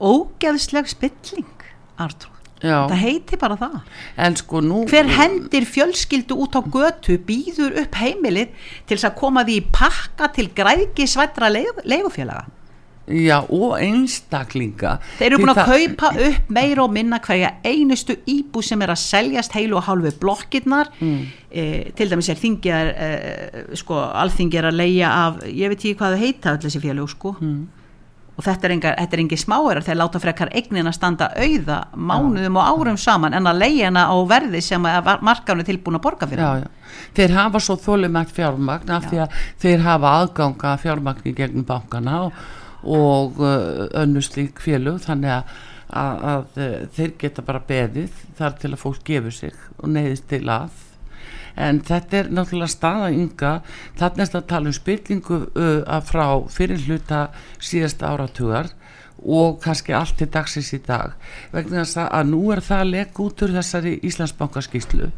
ógeðsleg spilling Artur Já. það heiti bara það. Sko nú, hver hendir fjölskyldu út á götu býður upp heimilið til þess að koma því pakka til græðki svættra leigufélaga? Já og einstaklinga. Þeir eru búin að kaupa upp meira og minna hverja einustu íbú sem er að seljast heilu og hálfu blokkirnar. Mm. e, til dæmis er þingjar e, sko alþingjar að leia af ég veit ekki hvað það heita öll þessi félög sko. Mm og þetta er engi, engi smáerar þegar láta frekar eignin að standa auða mánuðum og árum saman en að leiðina á verði sem markánu tilbúin að borga fyrir. Já, já. þeir hafa svo þólumægt fjármagn af því að þeir hafa aðganga fjármagni gegnum bankana og, og uh, önnuslík félug þannig að, að, að uh, þeir geta bara beðið þar til að fólk gefur sig og neyðist til að en þetta er náttúrulega staða ynga þarna er að tala um spillingu uh, frá fyrir hluta síðasta áratugar og kannski allt til dagsins í dag. Vegna þess að nú er það að legg út úr þessari Íslandsbankaskíslu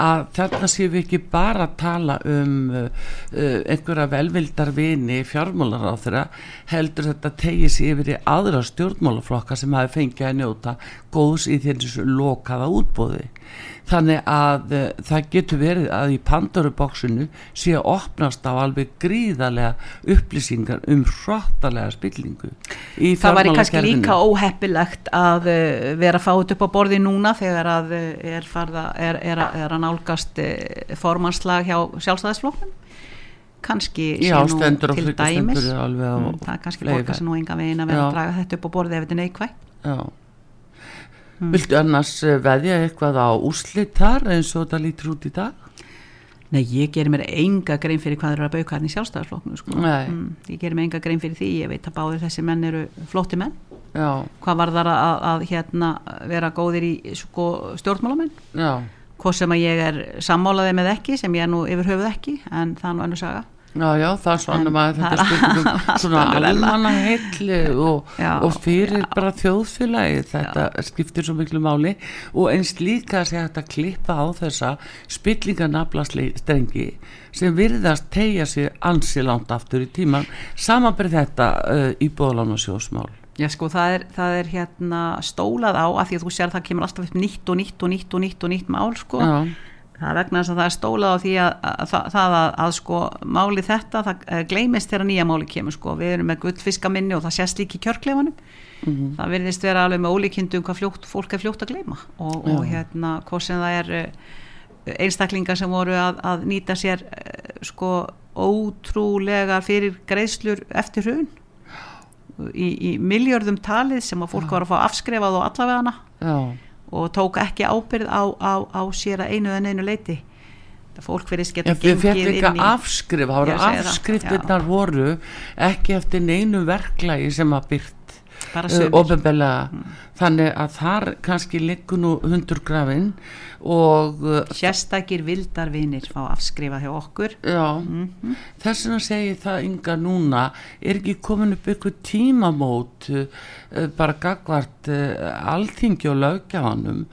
að þarna séum við ekki bara að tala um uh, einhverja velvildar vini fjármálar á þeirra heldur þetta tegið sér yfir í aðra stjórnmálaflokka sem hafi fengið að njóta góðs í þessu lokaða útbóði þannig að uh, það getur verið að í Pandoruboksinu sé að opnast á alveg gríðarlega upplýsingar um hróttalega spillingu það væri kannski líka óheppilegt að uh, vera fáið upp á borði núna þegar að uh, er, farða, er, er, er að nálgast formannslag hjá sjálfstæðisflokknum. Kannski sé nú til dæmis. mm, það kannski borgar sem nú enga veginn að vera að draga þetta upp á borði ef þetta er neikvægt Já. Hmm. Viltu annars eh, veðja eitthvað á úrslit þar eins og þetta lítur út í dag? Nei, ég gerir mér enga grein fyrir hvað eru að bauka hérna í sjálfstæðisflokknum sko. Mm, ég gerir mér enga grein fyrir því ég veit að báðir þessi menn eru flótti menn Já, hvað var þar að, að hérna, vera góðir í sko, stjórnmálamenn já, hvað sem að ég er sammálaði með ekki sem ég er nú yfir höfuð ekki en það er nú önnur saga já, já, það er svona maður þetta spurningum svona almanna heilli og, Já, og fyrir já. bara þjóðfélagi þetta skiptir svo miklu máli. Og eins líka segja þetta klippa á þessa spillingarnabla strengi sem virðast tegja sig ansi langt aftur í tíman samanberð þetta uh, í bóðlán og sjósmál. Já sko það er, það er hérna stólað á að því að þú sér að það kemur alltaf upp nýtt og nýtt og nýtt og nýtt og nýtt mál sko. Já, það vegna þess að það er stólað á því að, að, að, það að, að sko máli þetta það eh, gleymist þegar nýja máli kemur sko. Við erum með gullfiskaminni og það sést líka í kjörkleifanum Mhm. það virðist vera alveg með ólíkindum hvað fljótt, fólk er fljótt að gleyma og, og Já. hérna hvort sem það er eh, einstaklingar sem voru að, að nýta sér eh, sko ótrúlega fyrir greiðslur eftir hrun í, í miljörðum talið sem að fólk var að fá afskrefað og allavegana já, og tók ekki ábyrð á, á, á sér að einu en einu leiti það fólk verið við fekk gengið inn í afskrif, það voru Ég segi það, afskriftirnar voru ekki eftir neinu verklagi sem að byrt sömur ofinbeglega þannig að þar kannski liggur nú hundurgrafin og uh, sérstakir vildarvinir fá afskrifað hjá okkur. Já, Mhm. þess vegna segi það ynga núna, er ekki komin upp ykkur tímamót uh, bara gagvart alþingi og lögjafanum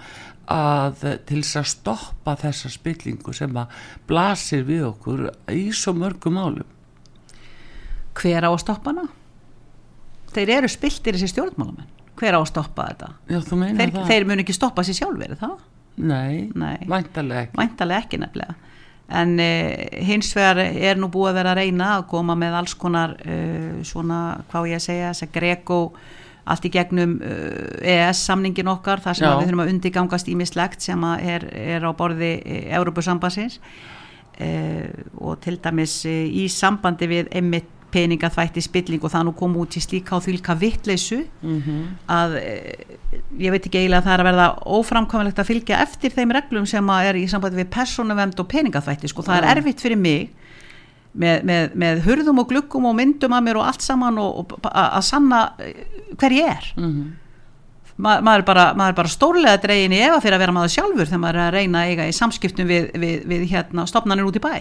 að til þess að stoppa þessa spillingu sem að blasir við okkur í svo mörgum málum? Hver á að stoppa hana þeir eru spiltir þessi stjórnmálamenn hver á að stoppa þetta Já, þeir, þeir mun ekki stoppa sér sjálfur það? Nei, Nei. væntalega ekki. Væntalega ekki nefnilega. En uh, hins vegar er nú búið að vera að reyna að koma með alls konar uh, svona, hvað ég að segja, þess að Greko allt í gegnum uh, EES samningin okkar, þar sem við þurfum að undirgangast ímislegt sem er, er á borði Európusambansins uh, og til dæmis í sambandi við einmitt peningaþvætti spilling og það nú kom út í slíka og þvílka vittleysu Mhm. að eh, ég veit ekki eiginlega að það er að verða óframkvæmilegt að fylgja eftir þeim reglum sem að er í sambandi við persónuvend og peningaþvætti sko, það er erfitt fyrir mig með, með, með hurðum og glukkum og myndum að mér og allt saman og, og að sanna eh, hver ég er Mhm. Ma, maður, er bara, maður er bara stórlega dregin í efa fyrir að vera maður sjálfur þegar maður er að reyna að eiga í samskiptum við, við, við hérna, stopnarnir út í bæ.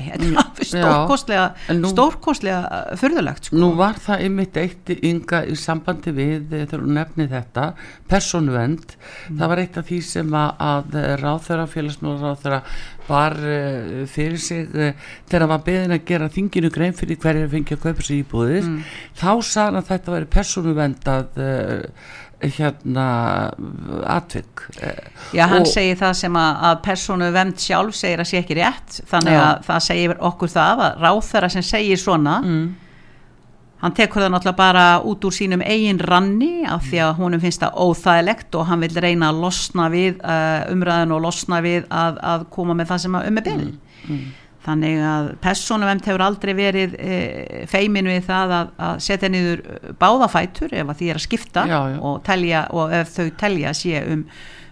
Stórkostlega nú- stórkostlega uh, furðulegt sko. Nú var það einmitt eitt ynga í sambandi við, eh, þegar hún nefni þetta, persónuvend, það var eitt af því sem að, að ráþöra, félagsmála ráþöra var uh, fyrir sig uh, þegar hann var beðin að gera þinginu grein fyrir hverju fengi að kaupa sér íbúðir, þá sagði hann að þetta væri persónuvend að uh, hérna atvik Já, hann Og- segir það sem að, að persónu vemd sjálf segir að sé ekki rétt þannig Já. að það segir okkur það að ráþæra sem segir svona mm, hann tekur það náttúrulega bara út úr sínum eigin ranni af því að honum finnst það óþægilegt og hann vil reyna að losna við uh, umræðin og losna við að, að koma með það sem að um er beðin mm. Þannig að persónuvemt hefur aldrei verið e, feimin við það að, að setja niður báðafætur ef að því er að skipta já. Og, telja, og ef þau telja sé um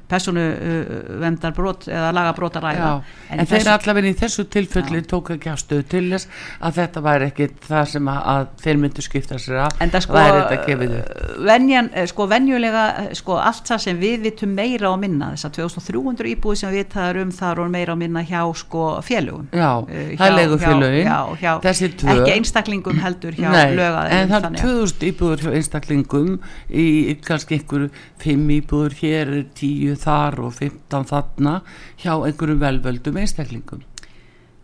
persónuvendar brot eða laga brot að ræða. Já, en, þeir allavega í þessu tilfelli tók ekki afstöðu til þess að þetta væri ekki það sem að, að þeir myndu skipta sér af. En það sko, upp? venjan, eh, sko venjulega eh, sko allt það sem við vitum meira og minna þess að 2300 íbúið sem við vitaðum um það er meira og minna hjá sko félögum. Já, Eh, það hjá- leigufélögin, hjá- hjá- þessi tvö. ekki einstaklingum heldur hjá Nei, lögaðeilum en það er þannig að- 2000 íbúður hjá einstaklingum í, í kannski einhverju 5 íbúður hér, 10 þar og 15 þarna hjá einhverjum velvöldum einstaklingum.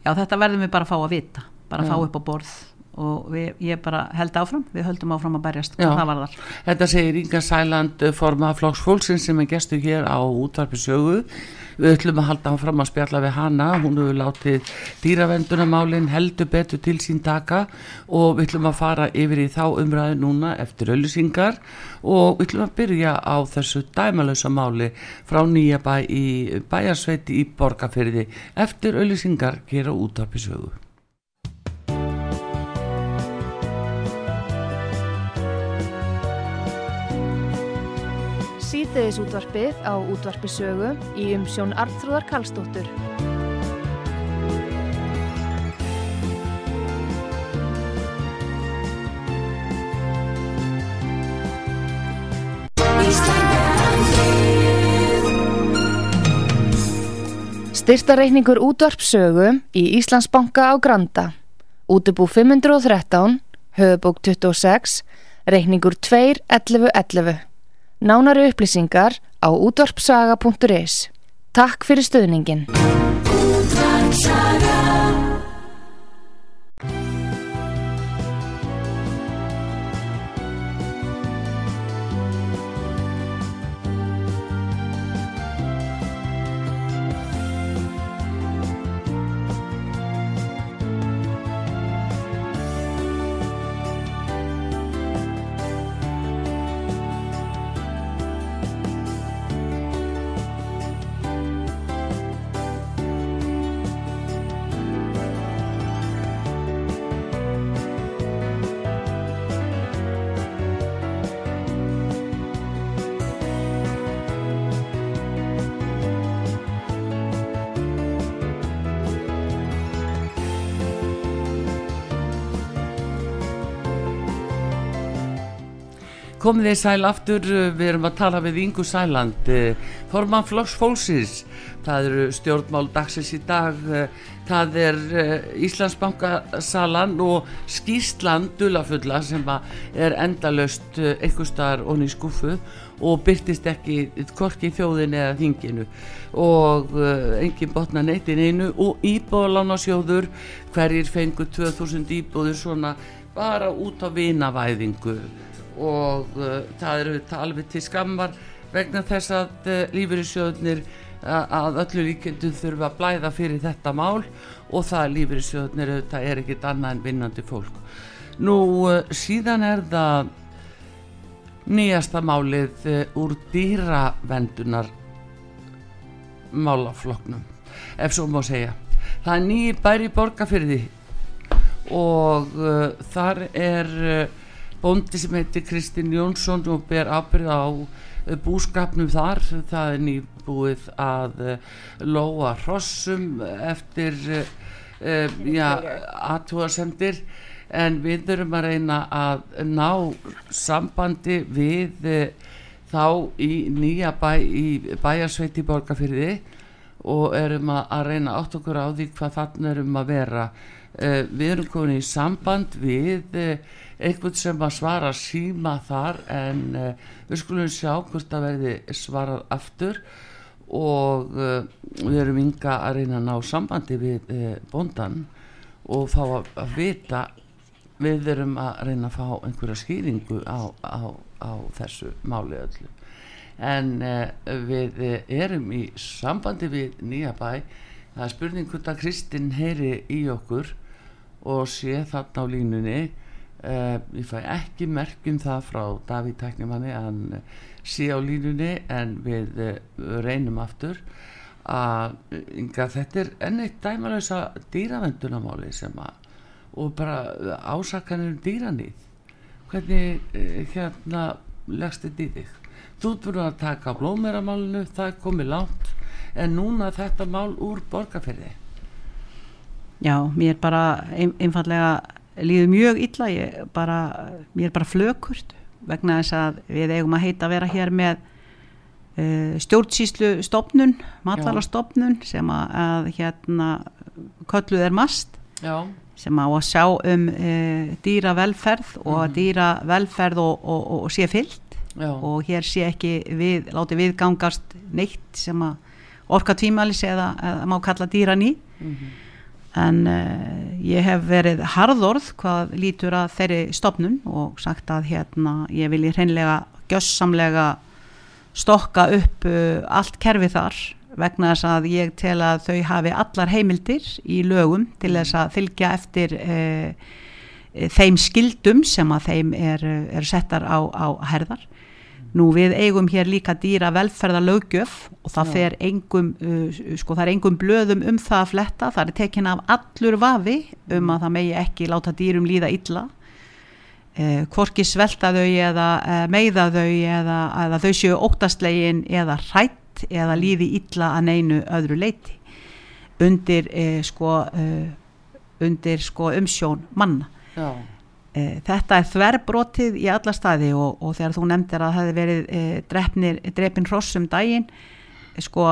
Já, þetta verðum við bara að fá að vita, bara að fá upp á borð og við, ég bara held áfram við höldum áfram að berjast hvað það var þar Þetta segir Inga Sæland forma flokksfólksinn sem er gestu hér á útvarpi sögu. Við ætlum að halda hann fram að spjalla við hana. Hún hefur látið dýravendunamálin heldur betur til sín taka og við ætlum að fara yfir í þá umræðu núna eftir öllusingar og við ætlum að byrja á þessu dæmalösa máli frá nýja bæ í bæjarsveiti í Borgafyrði eftir öllusingar hér á útvarpið á útvarpisögu í umsjón Arnþróðar Karlsdóttur. Styrtareikningur útvarpsögu í Íslandsbanka á Granda. Útubú 513, höfubók 26, reikningur 2.11.11. Nánari upplýsingar á útvarpsaga.is Takk fyrir stöðningin. Komið þið sæl aftur við erum að tala við Ingu Sæland forman Flokks Fólksins. Það eru stjórnmál dagsins í dag það er Íslandsbankasalan og skýrslan dulafulla sem er endalöst staðar onni í skuffu og byrtist ekki korki þjóðin eða þinginu. Og uh, engin botna neytin einu og íbúðalána hverjir fengur 2000 íbúður svona bara út á vinavæðingu og uh, það eru alveg til skammar vegna þess að uh, lífeyrissjóðunir að öllu líkendum þurfa að blæða fyrir þetta mál og það lífeyrissjóðunir þetta er ekkit annað en vinnandi fólk. Nú uh, síðan er það nýjasta málið uh, úr dýravendunar málafloknum ef svo má segja. Það er nýji bæri borgarfyrði og uh, þar er bóndi sem heitir Kristinn Jónsson og ber ábyrð á eh, búskapnum þar. Það er nýbúið að eh, loa hrossum eftir ja, aðtúarsendir en við þurfum að reyna að ná sambandi við þá í nýja bæ í bæjarsveiti borgarfyrði og erum að reyna átt okkur á því hvað þannig erum að vera uh, við erum komin í samband við einhvern sem að svara síma þar en uh, við skulum sjá hvort að verði svarað aftur og uh, við erum ynga að reyna að ná sambandi við uh, bondan og fá að, að vita. Við erum að reyna að fá einhverja skýringu á, á, á þessu máli öllu. En við erum í sambandi við nýja bæ það er spurning hvort að Kristinn heyri í okkur og sé þarna á línunni. Uh, ég fæ ekki merkjum það frá Davíð Tæknimanni hann uh, sé á línunni en við uh, reynum aftur að þetta er enn eitt dæmalösa dýravendunamáli sem að og bara ásakanir um dýranýð hvernig hérna leggst þetta í þig? Þú búin að taka blómeramálinu það er komið lánt en núna þetta mál úr borgarferði Já, mér bara ein, einfallega líður mjög illa ég bara, mér er bara flökurt vegna þess að við eigum að heita að vera hér með uh, stjórnsýslu stopnun matvalastofnun sem að, að hérna kölluð er mast Já. sem á að sjá um uh, dýra velferð og mm dýra velferð og, og, og, og sé fyllt. Já. og hér sé ekki við, láti við gangast neitt sem að orka tvímælis eða, eða má kalla dýran í. Mm -hmm en uh, ég hef verið harðorð hvað lítur að þeirri stopnun og sagt að hérna ég vilji hreinlega gjössamlega stokka upp uh, allt kerfi þar vegna þess að ég tel að þau hafi allar heimildir í lögum til þess að fylgja eftir uh, þeim skildum sem að þeim er, er settar á, á herðar Nú við eigum hér líka dýra velferða lögjöf og það engum, uh, sko það er engum blöðum um það að fletta, það er tekin af allur vafi um mm. að það megi ekki láta dýrum líða illa, eh, hvorki svelta þau eða eh, meiða þau eða, eða þau séu óttastlegin eða hrætt eða líði illa að neinu öðru leiti undir, eh, sko, undir sko, umsjón manna. Já. E, þetta er þverbrotið í alla staði og, og þegar þú nefndir að það hefði verið e, drefnir, drefin hrossum daginn e, sko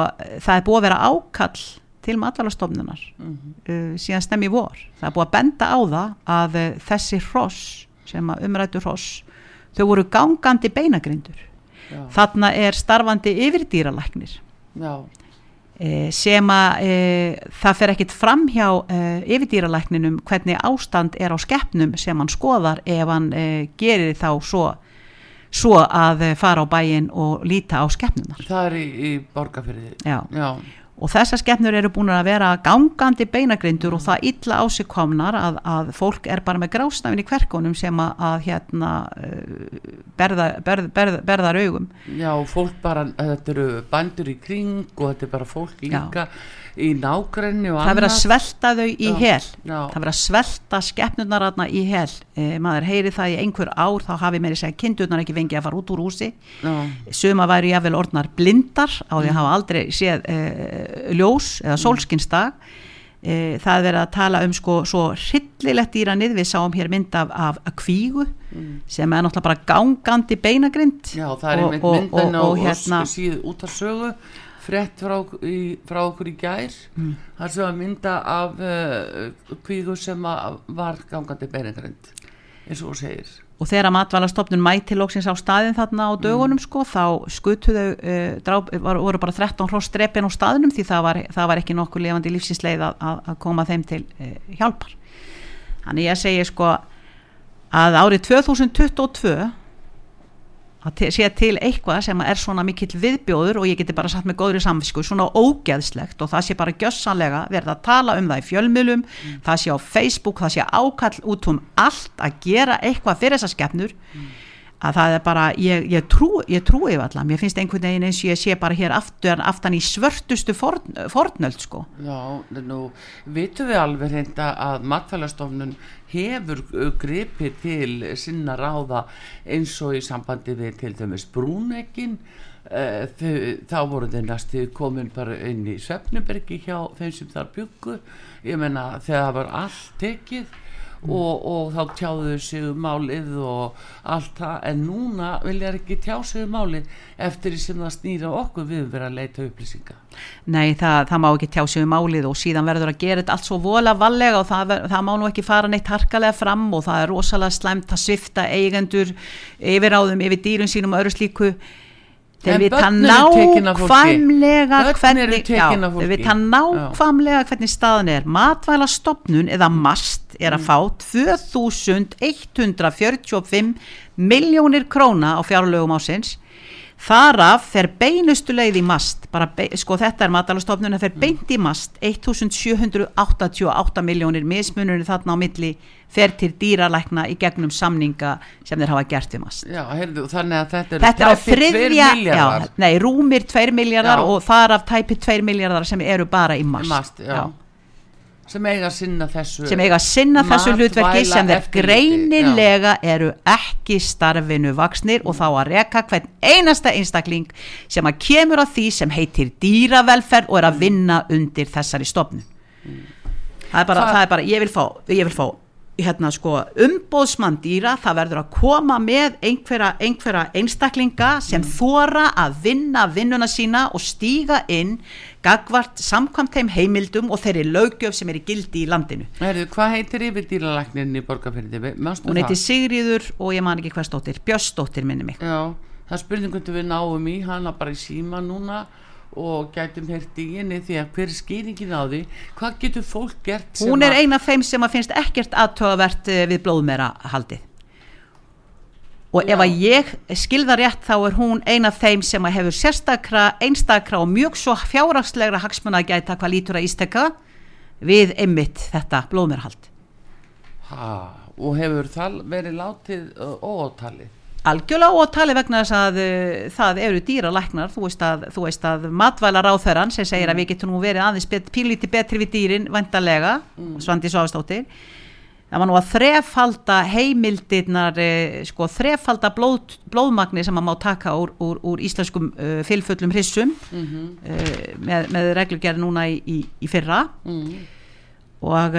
það er búið að vera ákall til matalastofnunar mm -hmm. síðan stemmi vor það er búið að benda á það að þessi hross sem að umrætu hross þau voru gangandi beinagrindur Já. þarna er starfandi yfirdýralæknir Já Eh, sem að e, það fer ekkit fram hjá e, yfirdýralækninum hvernig ástand er á skeppnum sem hann skoðar ef hann e, gerir þá svo, svo að fara á bæin og líta á skeppnunar. Það er í, í borgarfyrði. Já. Já og þessar skemmnur eru búin að vera gangandi beinagrindur og það illa á sig komnar að, að fólk er bara með grástafin í kverkunum sem að, að hérna uh, berða, berð, berð, berðar augum. Já, fólk bara, þetta eru bandur í kring og þetta er bara fólk líka Já í nákrenni og annað það verður að svelta þau í já, hel. já. það verður að svelta skeppnurnar í hel. E, maður heyri það í einhver ár þá hafi meiri segja kindurnar ekki fengið að fara út úr húsi. Suma væri jáfnvel orðnar blindar á því að mm. hafa aldrei séð e, ljós eða sólskinstag e, það verður að tala um sko svo hryllilegt dýranið. Við sáum hér mynd af, af kvígu mm. sem er náttúrulega bara gangandi beinagrind. Já það er einmitt og, og hérna, síð út af sögu frett frá, frá okkur í gær. Mm. þar sem að mynda af uh, kvígu sem var gangandi beiningarind eins og segir og þegar matvalastofnun mæti lóksins á staðin þarna á mm. dögunum mm. sko þá skutuðu uh, dráp, var, voru bara 13 hross drepin á staðinum því það var, það var ekki nokkur levandi lífsinsleið að, að koma þeim til uh, hjálpar þannig ég segi sko að árið 2022 að sé til eitthvað sem er svona mikill viðbjóður og ég geti bara satt með góðri samfisku svona ógeðslegt og það sé bara gjössanlega verða að tala um það í fjölmjölum mm. það sé á Facebook, það sé ákall út um allt að gera eitthvað fyrir þessar skefnur mm. Að það er bara, ég, ég trú ég trúi allar, mér finnst einhvern veginn eins ég sé bara hér aftur, aftan í svörtustu forn, fornöld sko. Já, nú vitum við alveg hérna að matfælastofnun hefur uh, gripið til sinna ráða eins og í sambandi við til dæmis brúnekkin uh, þá voru þeir næstu komin bara inn í Svefnubergi hjá þeim sem þar byggu ég menna þegar það var allt tekið Mm. Og, og þá tjáðu sig um málið og allt það. En núna vilja ekki tjá sig um málið eftir því sem það snýra okkur við verið að leita upplýsinga. Nei, það, það má ekki tjá sig um málið og síðan verður að gera þetta allt svo vola vallega og það, það má nú ekki fara neitt harkalega fram og það er rosalega slæmt að svifta eigendur yfir áðum, yfir dýrun sínum og öðru slíku þeir vita nákvæmlega hvernig já, þeir vita nákvæmlega hvernig staðan er. Matvæla stopnun eða mast er að mm. fá 2145 miljónir króna á fjárlögum ásins þaraf fer beinustu leið í mast be, sko þetta er matalastofnun það fer mm. beint í mast 1788 miljónir mismunur þarna á milli fer til dýralækna í gegnum samninga sem þeir hafa gert við mast. Já, heyrðu, þannig að þetta er þetta er þriðja, já, nei, rúmir 2 miljardar og þaraf tæpið 2 miljardar sem eru bara í mast, mast. já. Já sem eiga að sinna þessu sem eiga að sinna þessu hlutverki sem þeir greinilega já. eru ekki starfinu vaksnir og þá að reka hvern einasta einstakling sem að kemur á því sem heitir dýravelferð og er að vinna undir þessari stofnu mm. það, er bara, það er bara, ég vil fá, ég vil fá hérna sko umbóðsmann dýra það verður að koma með einhverja, einhverja einstaklinga sem mm. þóra að vinna vinnuna sína og stíga inn gagvart samkvæmt þeim heimildum og þeirri lögjöf sem er í gildi í landinu. Erðu, Hvað heitir yfir dýralækninni í borgarferði? Hún heitir Sigriður og ég man ekki hvað stóttir, Björnstóttir minni mig. Já, það spurningum við náum í hana bara í síma núna og gætum hérti í henni því að hver er skýringin á því? Hvað getur fólk gert hún er eina af þeim sem að finnst ekkert aðtöðavert eh, við blóðmera haldið og Já. ef að ég skilða rétt þá er hún eina af þeim sem að hefur sérstakra, einstakra og mjög svo fjárhagslegra hagsmuna að gæta hvað lítur að ístekka við einmitt þetta blóðmerahald ha, og hefur það verið látið óátalið algjörlega og tali vegna þess að uh, það eru dýra læknar, þú veist að, þú veist að matvælar á þeirran sem segir mm. að við getum nú verið aðeins bet, pílíti betri við dýrin vandarlega, mm. Svandi Sváðstóttir það var nú að þrefalda heimildirnar uh, sko þrefalda blóð, blóðmagni sem maður má taka úr, úr, úr íslenskum uh, fylgfullum hrissum mm -hmm. með, með reglugjari núna í, í, í fyrra. Mm. og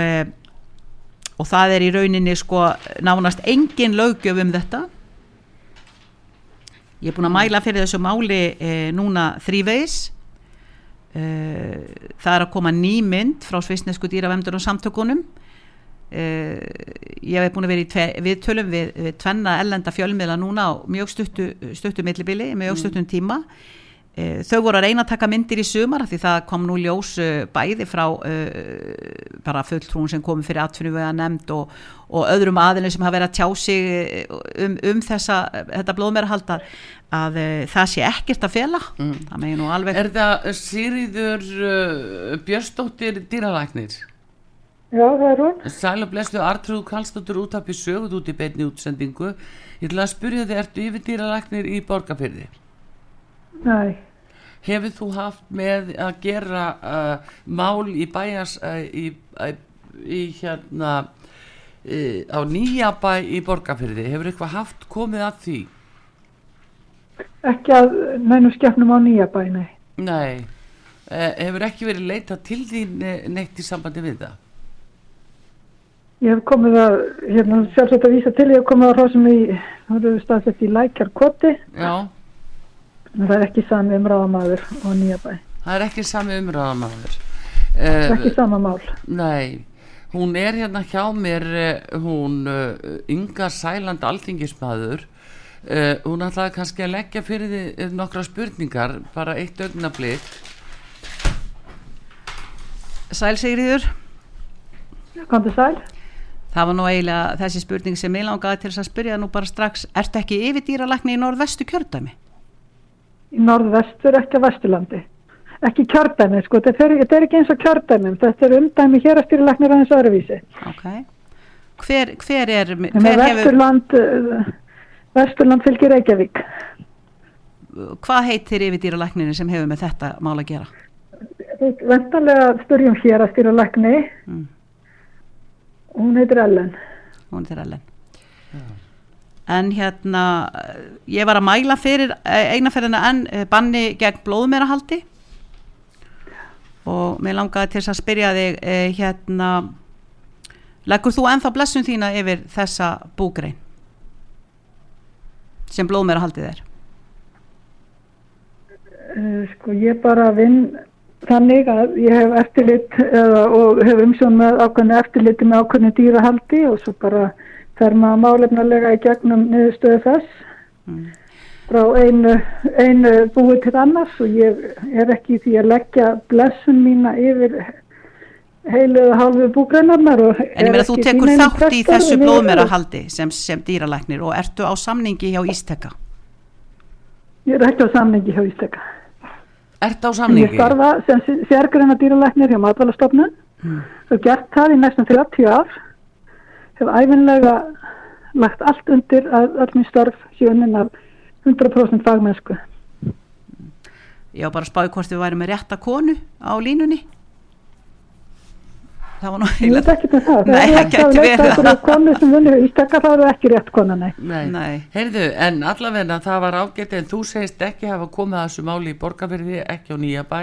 og það er í rauninni sko nánast engin lögjöf um þetta. Ég er búin að mæla fyrir þessu máli núna þrýveis það er að koma ný mynd frá Svisnesku dýravemdur og samtökunum e, ég hef búin að vera í tve, við tölum við, við tvenna ellenda fjölmiðla núna á mjög stuttu, stuttu millibili, mjög mm. stuttum tíma Eh, þau voru að reyna að taka myndir í sumar því það kom nú ljós eh, bæði frá uh, bara fulltrún sem komi fyrir atfinnu við að nefnd og, og öðrum aðilin sem hafa verið að tjá sig um, um þessa, þetta blóðmerahaldar að uh, það sé ekkert að fela mm. það megin nú alveg Er það Sýriður uh, Björnsdóttir dýralæknir? Já, það er hún Sæl og blessu Artrúð Kallstóttur út af sögut út í beitni útsendingu Ég ætla að spyrja þið, ertu yfir dýralæknir í borgarfyrði? Nei hefur þú haft með að gera uh, mál í bæjas uh, í, uh, í hérna uh, á nýja bæ í borgarfyrði, hefur eitthvað haft komið að því? Ekki að nænum skefnum á nýja bæ, nei Nei, uh, hefur ekki verið leita til því neitt í sambandi við það? Ég hef komið að, hérna, sjálfsagt að vísa til, ég hef komið að hóðsum í, þú veist, staðsett í lækjarkoti. Já. Það er ekki sami umráðamæður og nýja bæ það er ekki sami umráðamæður það er uh, ekki sama mál. Nei, hún er hérna hjá mér uh, hún uh, Inga Sæland Alþingismæður hún ætlaði kannski að leggja fyrir því nokkra spurningar bara eitt augnablið Sæl Sigriður Kondur Sæl Það var nú eiginlega þessi spurning sem ég langaði til að spyrja nú bara strax, ertu ekki yfir dýralækni í norðvestu kjördæmi? í norðvestur, ekki að vesturlandi ekki kjördæmi, sko, þetta er, þetta er ekki eins og kjördæmi, þetta er umdæmi hér að styrlagnir aðeins öðruvísi okay. hver, hver er hver vesturland hefur... Uh, vesturland fylgir Reykjavík hvað heitir yfirdýralækninu sem hefur með þetta mál að gera? Vendanlega spurjum hér að styrlagnir mm. Hún heitir Ellen. Hún heitir Ellen. En hérna ég var að mæla fyrir eh, einaferðina en eh, banni gegn blóðmerahaldi. Og mér langaði til að spyrja þig eh, hérna leggur þú enþá blessun þína yfir þessa búgrein? Sem blóðmerahaldið er? Sko ég bara vinn þannig að ég hef eftirlit eða, og hef umsjón með ákveðinu eftirliti með ákveðinu dýrahaldi og svo bara fer maður málefnulega í gegnum niðurstöðu þess mm. frá einu, einu búið til annars og ég er ekki því að leggja blessun mína yfir heilu og hálfu búgreinarnar En ég meina þú tekur þátt í þessu blóðmerahaldi sem, sem dýralæknir og ertu á samningi hjá Ísteka? Ég er ekki á samningi hjá Ísteka Ertu á samningi? Ég starfa sem sérgreina dýralæknir hjá matvælastofnun mm. og gert það í næstum 30 ár hef æfinlega lagt allt undir að öllum starf sjöunin af 100% fagmennsku. Já, bara spáði hvort við væri með rétta konu á línunni. Það var nú heila... Ég veit ekki með það. Nei, það getur verið það. Það er konu sem vinnur í stakka, það er ekki rétt kona, nei. Nei, nei. Heyrðu, en allavegna það var ágætt en þú segist ekki hafa komið að þessu máli í borgarverði, ekki á nýja bæ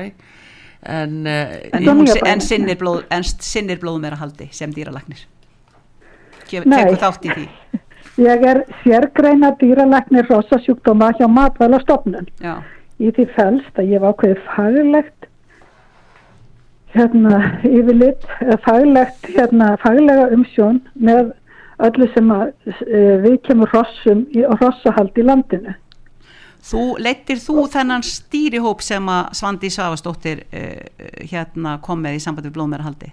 en, en, en, en sinnir blóð, blóð meira haldi sem dýralagnir tekur þátt í því? Ég er sérgreina dýralagnir rosasjúkdóma hjá matvælastofnun. Í því fælst að ég var ákveðið faglegt hérna yfirlitt, faglegt hérna faglega umsjón með öllu sem að e, við kemur rossum og rossahald í landinu. Þú leittir þú þennan stýrihóp sem að Svandi Svavastóttir uh, hérna kom með í sambandi við blóðmerahaldi?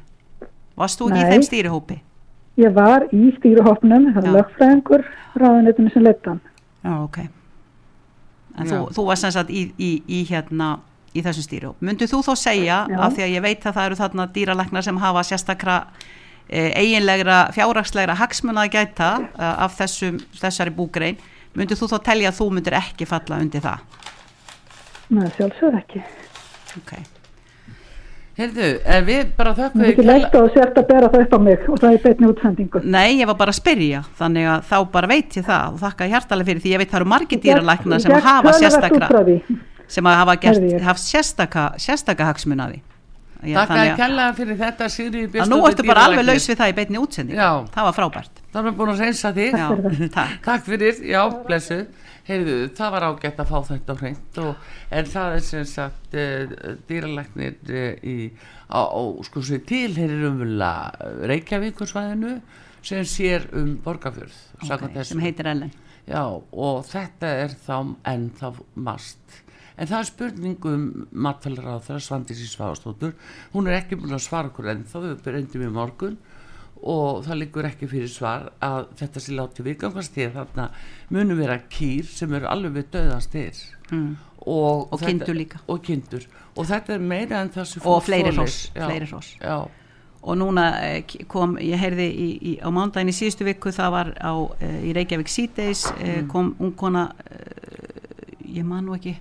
Varst þú ekki í Nei. þeim stýrihópi? Ég var í stýruhopnum, það er lögfræðingur ráðunetinu sem leittan. Já, ok. En þú, þú varst sem sagt í, í, í hérna í þessum stýrihóp. Myndu þú þó segja, Já. af því að ég veit að það eru þarna dýralæknar sem hafa sérstakra e, eiginlegra, fjárrakslegra hagsmuna að gæta e, af þessum, þessari búgrein, myndu þú þó telja að þú myndir ekki falla undir það? Nei, sjálfsögur ekki. Ok. Heyrðu, er við bara þökkum Það er ekki leitt og sért að bera það upp á mig og það er betni útsendingu. Nei, ég var bara að spyrja, þannig að þá bara veit ég það og þakka hjartalega fyrir því ég veit það eru margir dýralæknar sem hafa sérstakra. Sem að hafa gert, haft sérstaka, sérstaka hagsmunaði Takk að kella fyrir þetta Sigriði að nú ertu bara alveg laus við það í beinni útsending Já. það var frábært. Það er búin að reynsa þig. Já, takk. Takk fyrir, já, blessu Heyrðu, það var ágætt að fá þetta hreint og, en það er sem sagt uh, dýralæknir uh, í, á, á, sko sér tilherir umvöla Reykjavíkursvæðinu sem sér um borgarfjörð samkvæmt okay, sem heitir Ellen. Já, og þetta er þá enn þá mast. En það er spurning um matfælar á þeirra Svandís í Svavastóttur. Hún er ekki búin að svara okkur enn þá, við reyndum í morgun og það liggur ekki fyrir svar að þetta sé látið viðgangast því að þarna munum vera kýr sem eru alveg við döðastir. mm. Og, Og kindur líka. Og kindur. Og þetta er meira en það sem og fleiri Já, og núna eh, kom, ég heyrði í, í, á mándaginn í síðustu viku það var á, eh, í Reykjavík síðdeis eh, Mm. kom ungkona ég man nú ekki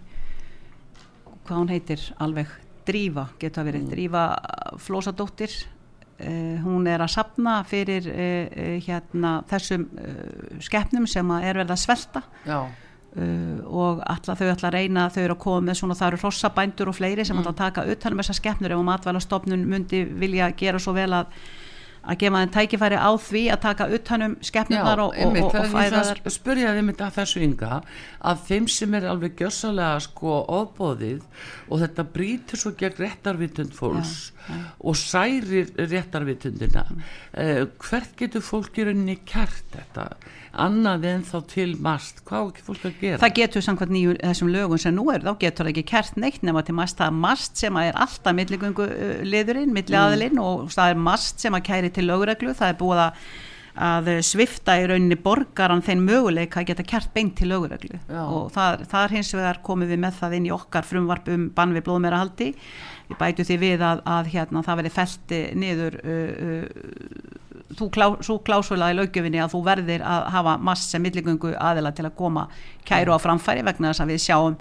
hvað hún heitir alveg Drífa, getur að verið Mm. Drífa Flósadóttir. Eh, hún er að sapna fyrir eh, eh, hérna þessum eh, skeppnum sem er verið að svelta. Uh, og alla, þau ætla að reyna þau eru að koma með svona, það eru hrossabændur og fleiri sem ætla að taka utan um þessa skeppnur ef að matvælastofnun myndi vilja gera svo vel að að gefa þeim tækifæri á því að taka utan um skeppnurnar og, og, og, og fæða þar að spyrja þeim þetta þessu ynga að þeim sem er alveg gjössalega sko ofbóðið og þetta brýtur svo gegn réttarvitund fólks og særir réttarvitundina uh, hvert getur fólk í rauninni kært þetta annað en þá til mast. Hvað á ekki fólk að gera? Það getur samkvæmt nýju þessum lögum sem nú er þá getur það ekki kert neitt nema til mast. Það er mast sem er alltaf milligöngu uh, liðurinn, milliaðilinn og það er mast sem að kæri til lögreglu. Það er búið að, að svifta í rauninni borgaran þeim möguleika að geta kert beint til lögreglu. Já. og það, það er hins vegar komið við með það inn í okkar frumvarp um bann við blóðmerahaldi við bætu því við að, að hérna, það verði felti niður uh, uh, þú klá, svo klásula í lögjöfinni að þú verðir að hafa mass sem milligöngu aðila til að koma kæru á framfæri vegna þess að við sjáum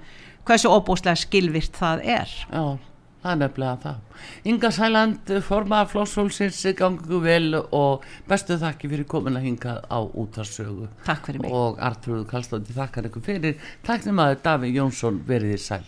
hversu óbúslega skilvirt það er. Já, það er nefnilega það. Inga Sæland, formaða Flossólsins gangu vel og bestu þakki fyrir komin að hinga á útarsögu. Takk fyrir mig. Og Artrúðu Kallstótti þakkar ykkur fyrir. Takk nema að Daví Jónsson veriði sæl